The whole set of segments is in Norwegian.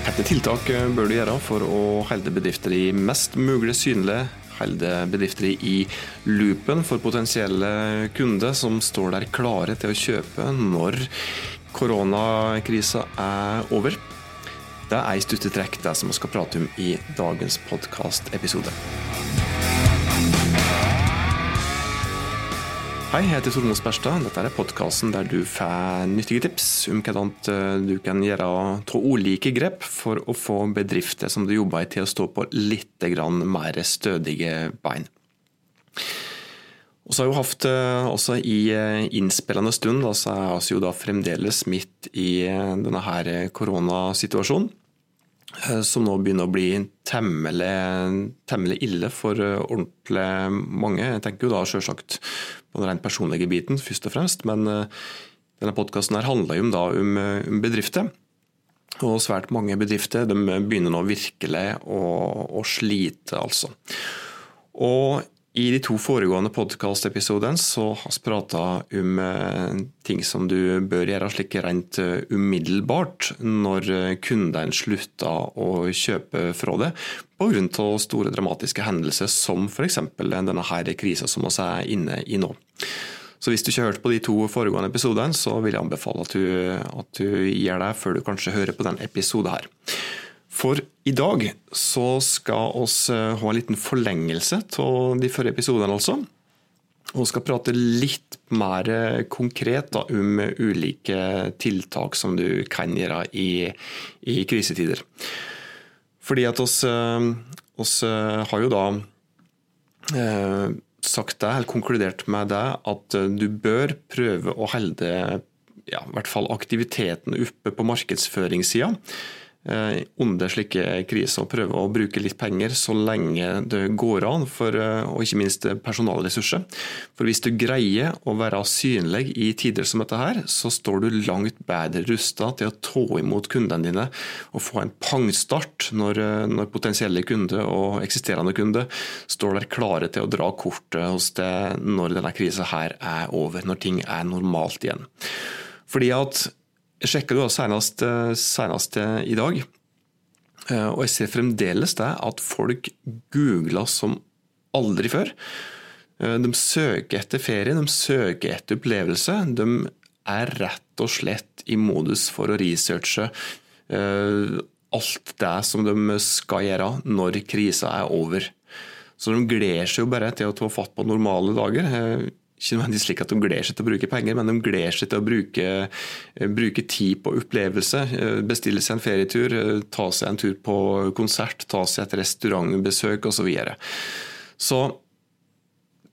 Hvilke tiltak bør du gjøre for å holde bedrifter i mest mulig synlige, holde bedrifter i loopen for potensielle kunder som står der klare til å kjøpe når koronakrisa er over? Det er i stutte trekk det som vi skal prate om i dagens podkastepisode. Hei, jeg heter Tormod Sperstad. Dette er podkasten der du får nyttige tips om hvordan du kan gjøre to ulike grep for å få bedrifter som du jobber i til å stå på litt mer stødige bein. Og så har vi hatt også i innspillende stund, da, så er vi jo fremdeles midt i denne her koronasituasjonen. Som nå begynner å bli temmelig, temmelig ille for ordentlig mange. Jeg tenker jo da selvsagt på den rent personlige biten, først og fremst. Men denne podkasten handler jo om, da, om, bedrifter. Og svært mange bedrifter begynner nå virkelig å, å slite, altså. Og i de to foregående podkastepisodene så har vi prata om ting som du bør gjøre slik rent umiddelbart når kundene slutter å kjøpe fra deg pga. store dramatiske hendelser som f.eks. denne her krisa som vi er inne i nå. Så hvis du ikke har hørt på de to foregående episodene, så vil jeg anbefale at du, at du gjør det før du kanskje hører på denne episoden her. For i dag så skal vi ha en liten forlengelse av de forrige episodene, altså. Og skal prate litt mer konkret da, om ulike tiltak som du kan gjøre i, i krisetider. Fordi at oss, oss har jo da eh, sagt det, eller konkludert med det, at du bør prøve å holde ja, i hvert fall aktiviteten oppe på markedsføringssida under slike kriser og prøve å bruke litt penger så lenge det går an, for, og ikke minst personalressurser. For hvis du greier å være synlig i tider som dette her, så står du langt bedre rusta til å ta imot kundene dine og få en pangstart når, når potensielle kunder og eksisterende kunder står der klare til å dra kortet hos deg når denne krisa er over, når ting er normalt igjen. Fordi at sjekka det senest, senest, i dag, og jeg ser fremdeles det at folk googler som aldri før. De søker etter ferie, de søker etter opplevelse. De er rett og slett i modus for å researche alt det som de skal gjøre når krisa er over. Så de gleder seg jo bare til å ta fatt på normale dager ikke nødvendigvis slik at de gleder seg til å bruke penger, men de gleder seg til å bruke, eh, bruke, tid på opplevelse. Eh, bestille seg en ferietur, eh, ta seg en tur på konsert, ta seg et restaurantbesøk osv. Så, videre. så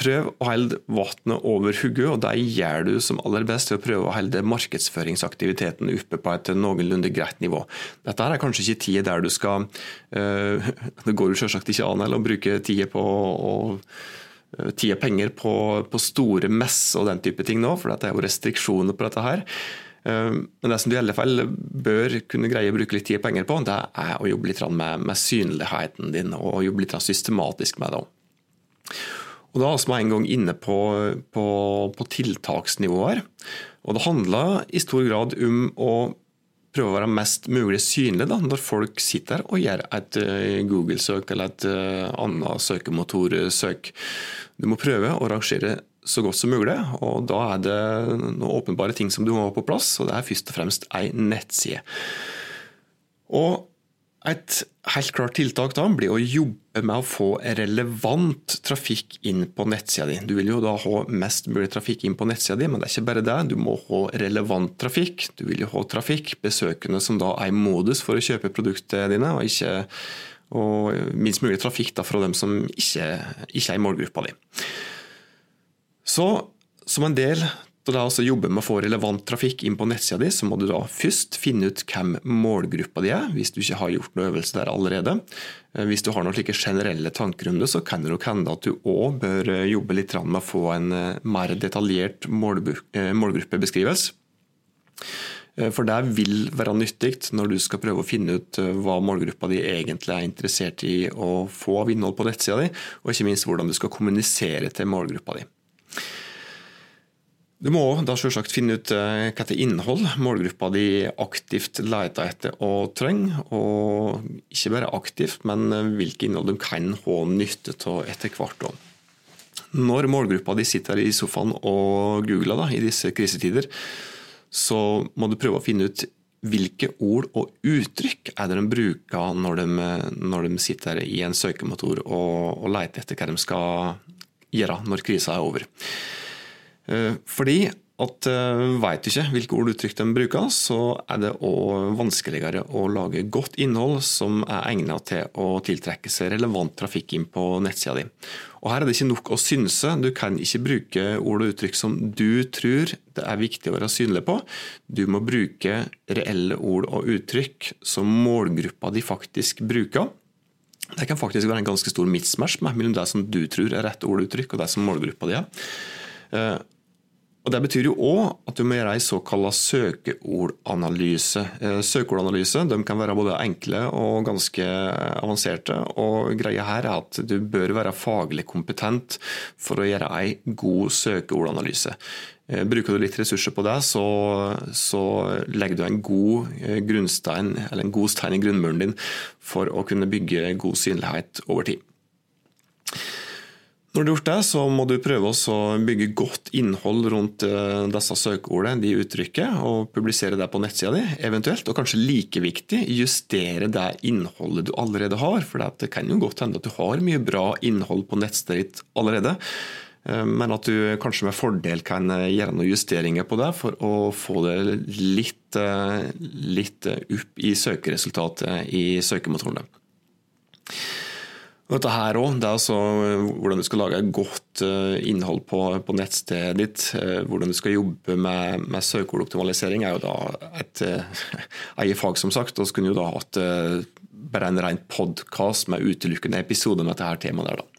prøv å holde vannet over hodet, og det gjør du som aller best ved å prøve å holde markedsføringsaktiviteten oppe på et noenlunde greit nivå. Dette er kanskje ikke tida der du skal Det går jo selvsagt ikke an å bruke tida på å tid og penger på, på store mess og den type ting nå, for det er jo restriksjoner på dette her. Eh, men det som du i alle fall bør kunne greie å bruke litt tid og penger på, det er å jobbe litt med, med synligheten din og jobbe litt systematisk med det. Og Da er vi en gang inne på, på, på tiltaksnivåer. Og Det handler i stor grad om å prøve å være mest mulig synlig da, når folk sitter og gjør et eh, Google-søk eller et annet søkemotorsøk. Du må prøve å rangere så godt som mulig, og da er det noen åpenbare ting som du må ha på plass, og det er først og fremst ei nettside. Og et helt klart tiltak da blir å jobbe med å få relevant trafikk inn på nettsida di. Du vil jo da ha mest mulig trafikk inn på nettsida di, men det er ikke bare det. Du må ha relevant trafikk. Du vil jo ha trafikk, besøkende som da er i modus for å kjøpe produktene dine, og ikke og minst mulig trafikk da, fra dem som ikke, ikke er i målgruppa di. Så som en del av da også jobber med å få relevant trafikk inn på nettsida di, så må du da først finne ut hvem målgruppa di er, hvis du ikke har gjort noe øvelse der allerede. Eh, hvis du har noen slike generelle tanker om det, så kan det nok hende at du òg bør eh, jobbe litt med å få en eh, mer detaljert målgruppebeskrivelse. For det vil være nyttig når du skal prøve å finne ut hva målgruppa di egentlig er interessert i å få av innhold på nettsida di, og ikke minst hvordan du skal kommunisere til målgruppa di. Du må da selvsagt finne ut eh, hva slags innhold målgruppa di aktivt leter etter og trenger. Og ikke bare aktivt, men eh, hvilke innhold de kan ha nytte av etter hvert. Når målgruppa di sitter i sofaen og googler da, i disse krisetider, så må du prøve å finne ut hvilke ord og uttrykk er det de bruker når de, når de sitter i en søkemotor og, og leter etter hva de skal gjøre når krisa er over. Eh, fordi at veit vet du ikke hvilke ord og uttrykk de bruker, så er det òg vanskeligere å lage godt innhold som er egnet til å tiltrekke seg relevant trafikk inn på nettsida di. Og Her er det ikke nok å synse. Du kan ikke bruke ord og uttrykk som du tror det er viktig å være synlig på. Du må bruke reelle ord og uttrykk som målgruppa di faktisk bruker. Det kan faktisk være en ganske stor mismatch mellom det som du tror er rett ord og uttrykk, og det som målgruppa di er. Eh, og Det betyr jo òg at du må gjøre en såkalt søkeordanalyse. Søkeordanalyse de kan være både enkle og ganske avanserte. og Greia her er at du bør være faglig kompetent for å gjøre en god søkeordanalyse. Eh, bruker du litt ressurser på det, så, så legger du en god grunnstein, eller en god stein i grunnmuren din for å kunne bygge god synlighet over tid. Når du har gjort det, så må du prøve å bygge godt innhold rundt eh, disse søkeordene, de uttrykket, og publisere det på nettsida di, eventuelt. Og kanskje like viktig, justere det innholdet du allerede har. For det kan jo godt hende at du har mye bra innhold på nettstedet ditt allerede. Eh, men at du kanskje med fordel kan eh, gjøre noen justeringer på det for å få det litt, litt opp i søkeresultatet i søkemotorene. Dette her også, det er altså eh, hvordan du skal lage godt eh, innhold på, på nettstedet ditt. Eh, hvordan du skal jobbe med, med søkeordoptimalisering er jo da et eget fag, som sagt. Og så kunne jo da hatt bare en ren podkast med utelukkende episoder med dette her temaet der, da.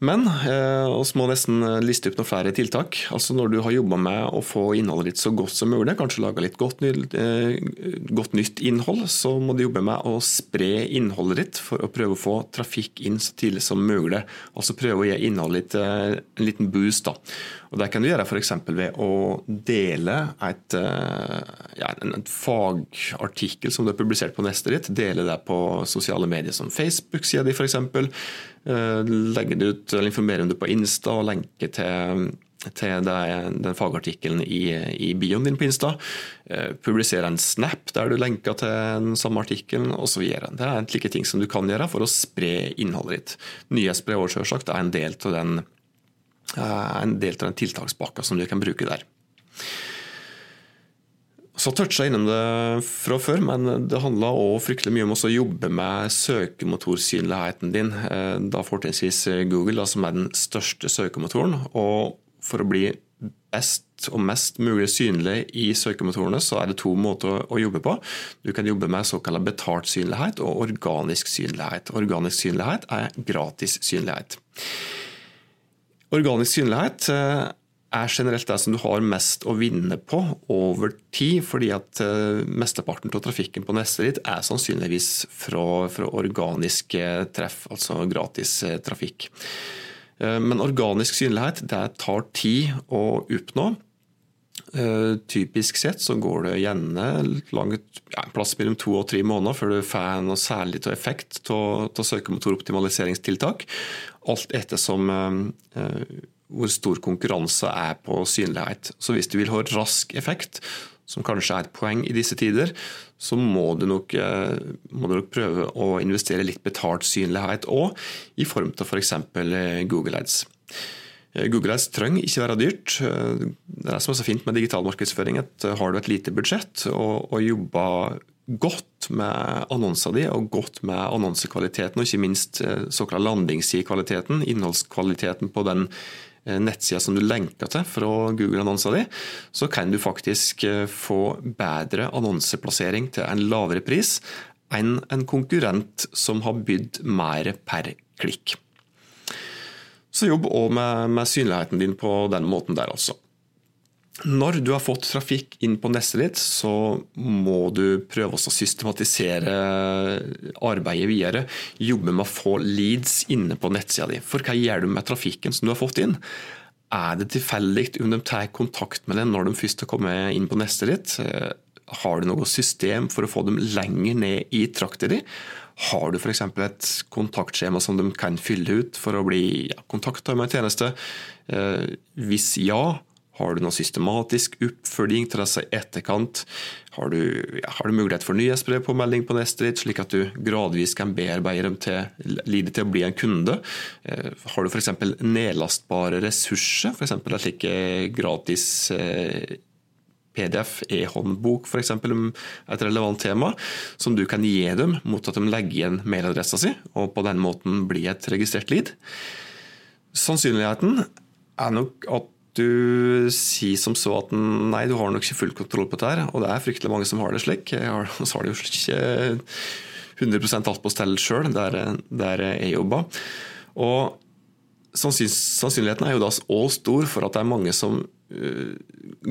Men eh, vi må nesten liste opp noen flere tiltak. Altså Når du har jobba med å få innholdet ditt så godt som mulig, kanskje laga litt godt, eh, godt, nytt innhold, så må du jobbe med å spre innholdet ditt for å prøve å få trafikk inn så tidlig som mulig. Altså prøve å gi innholdet ditt eh, en liten boost. da. Og Det kan du gjøre f.eks. ved å dele et, eh, ja, en fagartikkel som du har publisert på nestet ditt. Dele det på sosiale medier som Facebook-sida di f.eks. Eh, legge det ut, eller informere om det på Insta og lenke til, til den fagartikkelen i, i bioen din på Insta. Eh, publisere en snap der du lenker til den samme artikkelen osv. Det er en slike ting som du kan gjøre for å spre innholdet ditt. Nyhetsbrev selvsagt er en del av den en del av den tiltakspakka som du kan bruke der. Så toucha jeg innom det fra før, men det handla òg fryktelig mye om å jobbe med søkemotorsynligheten din. Eh, da fortrinnsvis Google, da, som er den største søkemotoren. Og for å bli best og mest mulig synlig i søkemotorene, så er det to måter å jobbe på. Du kan jobbe med såkalt betalt synlighet og organisk synlighet. Organisk synlighet er gratis synlighet. Organisk synlighet eh, er generelt det som du har mest å vinne på over tid, fordi at eh, mesteparten av trafikken på neste ditt er sannsynligvis fra, fra organisk treff, altså gratis eh, trafikk. Men organisk synlighet det tar tid å oppnå. Typisk sett så går det gjerne langt, ja, en plass mellom to og tre måneder før du får noe særlig til effekt av søkemotoroptimaliseringstiltak. Alt ettersom eh, hvor stor konkurranse er på synlighet. Så hvis du vil ha rask effekt, som kanskje er et poeng i disse tider, så må du nok, eh, må du nok prøve å investere litt betalt synlighet òg, i form av f.eks. For eh, Google Ads. Google Ads trenger ikke være dyrt. Det er som er så fint med digital markedsføring, at har du et lite budsjett og, og jobber godt med annonser di, og godt med annonsekvaliteten, og ikke minst eh, såkalt landingssidekvaliteten, innholdskvaliteten på den eh, nettsida som du lenker til fra Google-annonsa di, så kan du faktisk eh, få bedre annonseplassering til en lavere pris enn en konkurrent som har bydd mer per klikk. Så jobb òg med, med synligheten din på den måten der, altså. Når du har fått trafikk inn på nestet ditt, så må du prøve å systematisere arbeidet videre. Jobbe med å få leads inne på nettsida di. For hva gjør du med trafikken som du har fått inn? er det tilfeldig om de tar kontakt med deg når de først har kommet inn på nestet ditt? Har du noe system for å få dem lenger ned i trakta di? Har du f.eks. et kontaktskjema som de kan fylle ut for å bli ja, kontakta med en tjeneste? Eh, hvis ja, har du noe systematisk oppfølging til disse i etterkant? Har du, ja, har du mulighet for nyhetsbrev på nestet ditt, slik at du gradvis kan bearbeide dem til, lidet til å bli en kunde? Eh, har du f.eks. nedlastbare ressurser, f.eks. en slik gratis eh, PDF, e-håndbok f.eks. om et relevant tema, som du kan gi dem mot at de legger igjen mailadressa si, og på den måten bli et registrert lead. Sannsynligheten er nok at du sier som så at nei, du har nok ikke full kontroll på dette, og det er fryktelig mange som har det slik. Så har de jo ikke 100% alt på stell sjøl, der, der jeg jobber. Og sannsynligheten er jo da òg stor for at det er mange som uh,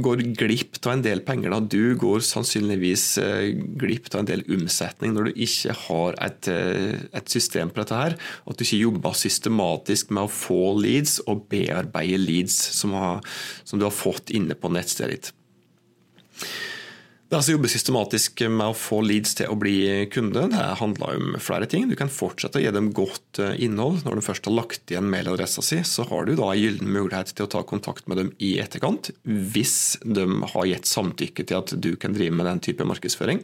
går glipp av en del penger. Da. Du går sannsynligvis uh, glipp av en del omsetning når du ikke har et, uh, et, system på dette her. At du ikke jobber systematisk med å få leads og bearbeide leads som, har, som du har fått inne på nettstedet ditt. Det er altså jobbe systematisk med å få leads til å bli kunde. Det handler om flere ting. Du kan fortsette å gi dem godt eh, innhold. Når du først har lagt igjen mailadressa si, så har du da en gyllen mulighet til å ta kontakt med dem i etterkant, hvis de har gitt samtykke til at du kan drive med den type markedsføring.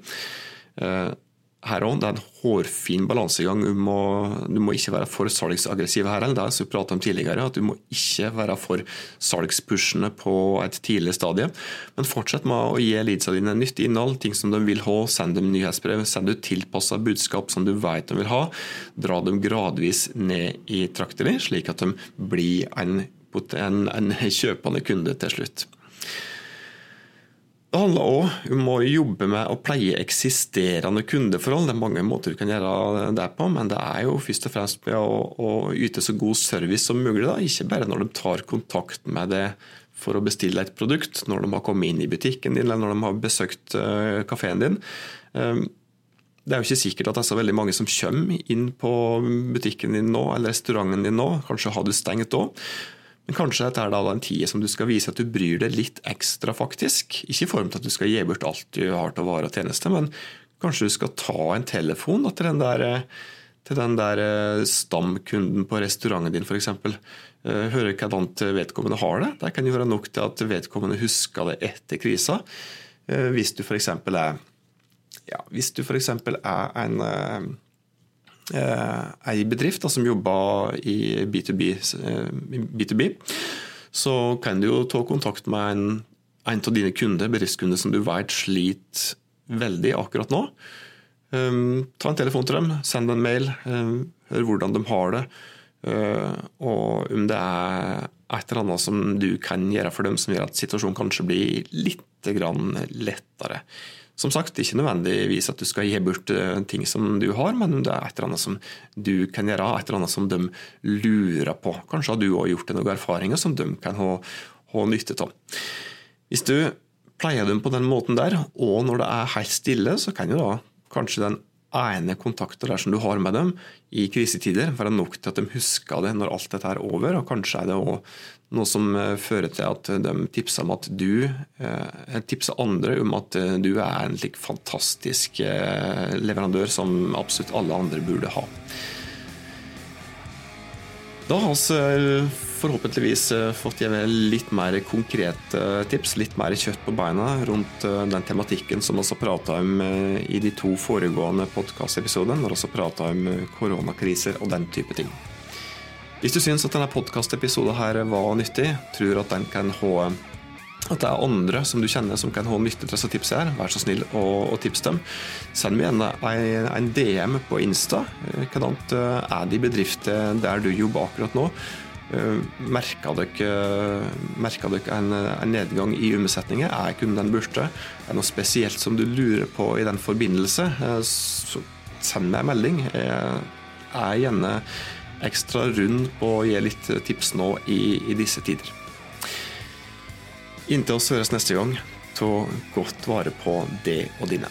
Her òg. Det er en hårfin balansegang. Du må, du må ikke være for salgsaggressiv her. Det har vi pratet om tidligere, at Du må ikke være for salgspushende på et tidlig stadie. Men fortsett med å gi leadsa dine nyttig innhold, ting som de vil ha. Send dem nyhetsbrev, send ut tilpassa budskap som du vet de vil ha. Dra dem gradvis ned i trakta di, slik at de blir en, en, en kjøpende kunde til slutt. Det handler òg om å jobbe med å pleie eksisterende kundeforhold. Det er mange måter du kan gjøre det på, men det er jo først og fremst med å, å yte så god service som mulig. Da. Ikke bare når de tar kontakt med det for å bestille et produkt, når de har kommet inn i butikken din eller når de har besøkt uh, kafeen din. Um, det er jo ikke sikkert at det er så veldig mange som kommer inn på butikken din nå, eller restauranten din nå. Kanskje har du stengt òg. Men kanskje dette er da en tid som du skal vise at du bryr deg litt ekstra, faktisk. Ikke i form til at du skal gi bort alt du har til vare og tjeneste, men kanskje du skal ta en telefon da, til den der, til den der eh, stamkunden på restauranten din, f.eks. Eh, høre hvordan vedkommende har det. Det kan jo være nok til at vedkommende husker det etter krisa. Eh, hvis du f.eks. er ja, hvis du f.eks. er en Eh, ei bedrift da, som jobber i B2B, B2B, eh, så kan du jo ta kontakt med en, en av dine kunder, bedriftskunder som du vet sliter veldig akkurat nå. Um, ta en telefon til dem, send en mail, um, hør hvordan de har det. Uh, og om det er et eller annet som du kan gjøre for dem som gjør at situasjonen kanskje blir litt lettere. Som sagt, ikke nødvendigvis at du skal gi bort eh, ting som du har, men det er et eller annet som du kan gjøre, et eller annet som de lurer på. Kanskje har du òg gjort noen erfaringer som de kan ha, ha nytte av. Hvis du pleier dem på den måten der, og når det er helt stille, så kan jo da kanskje den ene kontakter der som du har med dem i krisetider, være nok til at de husker det når alt dette er over. og Kanskje er det òg noe som eh, fører til at de tipser om at du eh, tipser andre om at eh, du er en slik fantastisk leverandør som absolutt alle andre burde ha. Da har vi forhåpentligvis fått fått litt mer konkrete tips, litt mer kjøtt på beina rundt eh, den tematikken som vi har prata om eh, i de to foregående podkastepisodene, når vi har prata om koronakriser og den type ting. Hvis du syns at denne podkastepisoden var nyttig, tror at den kan ha at det er andre som du kjenner som kan ha nytte av tipsene, her, vær så snill og, og tips dem. Send meg gjerne en, en DM på Insta. Hvordan er det i bedrifter der du jobber akkurat nå? Merker dere, dere, dere en, en, nedgang i omsetningen? Er kunden borte? Er det noe spesielt som du lurer på i den forbindelse? Eh, så send meg en melding. Jeg er gjerne ekstra rund på å gi litt tips nå i, i disse tider. Inntil oss høres neste gang, ta godt vare på det og dine.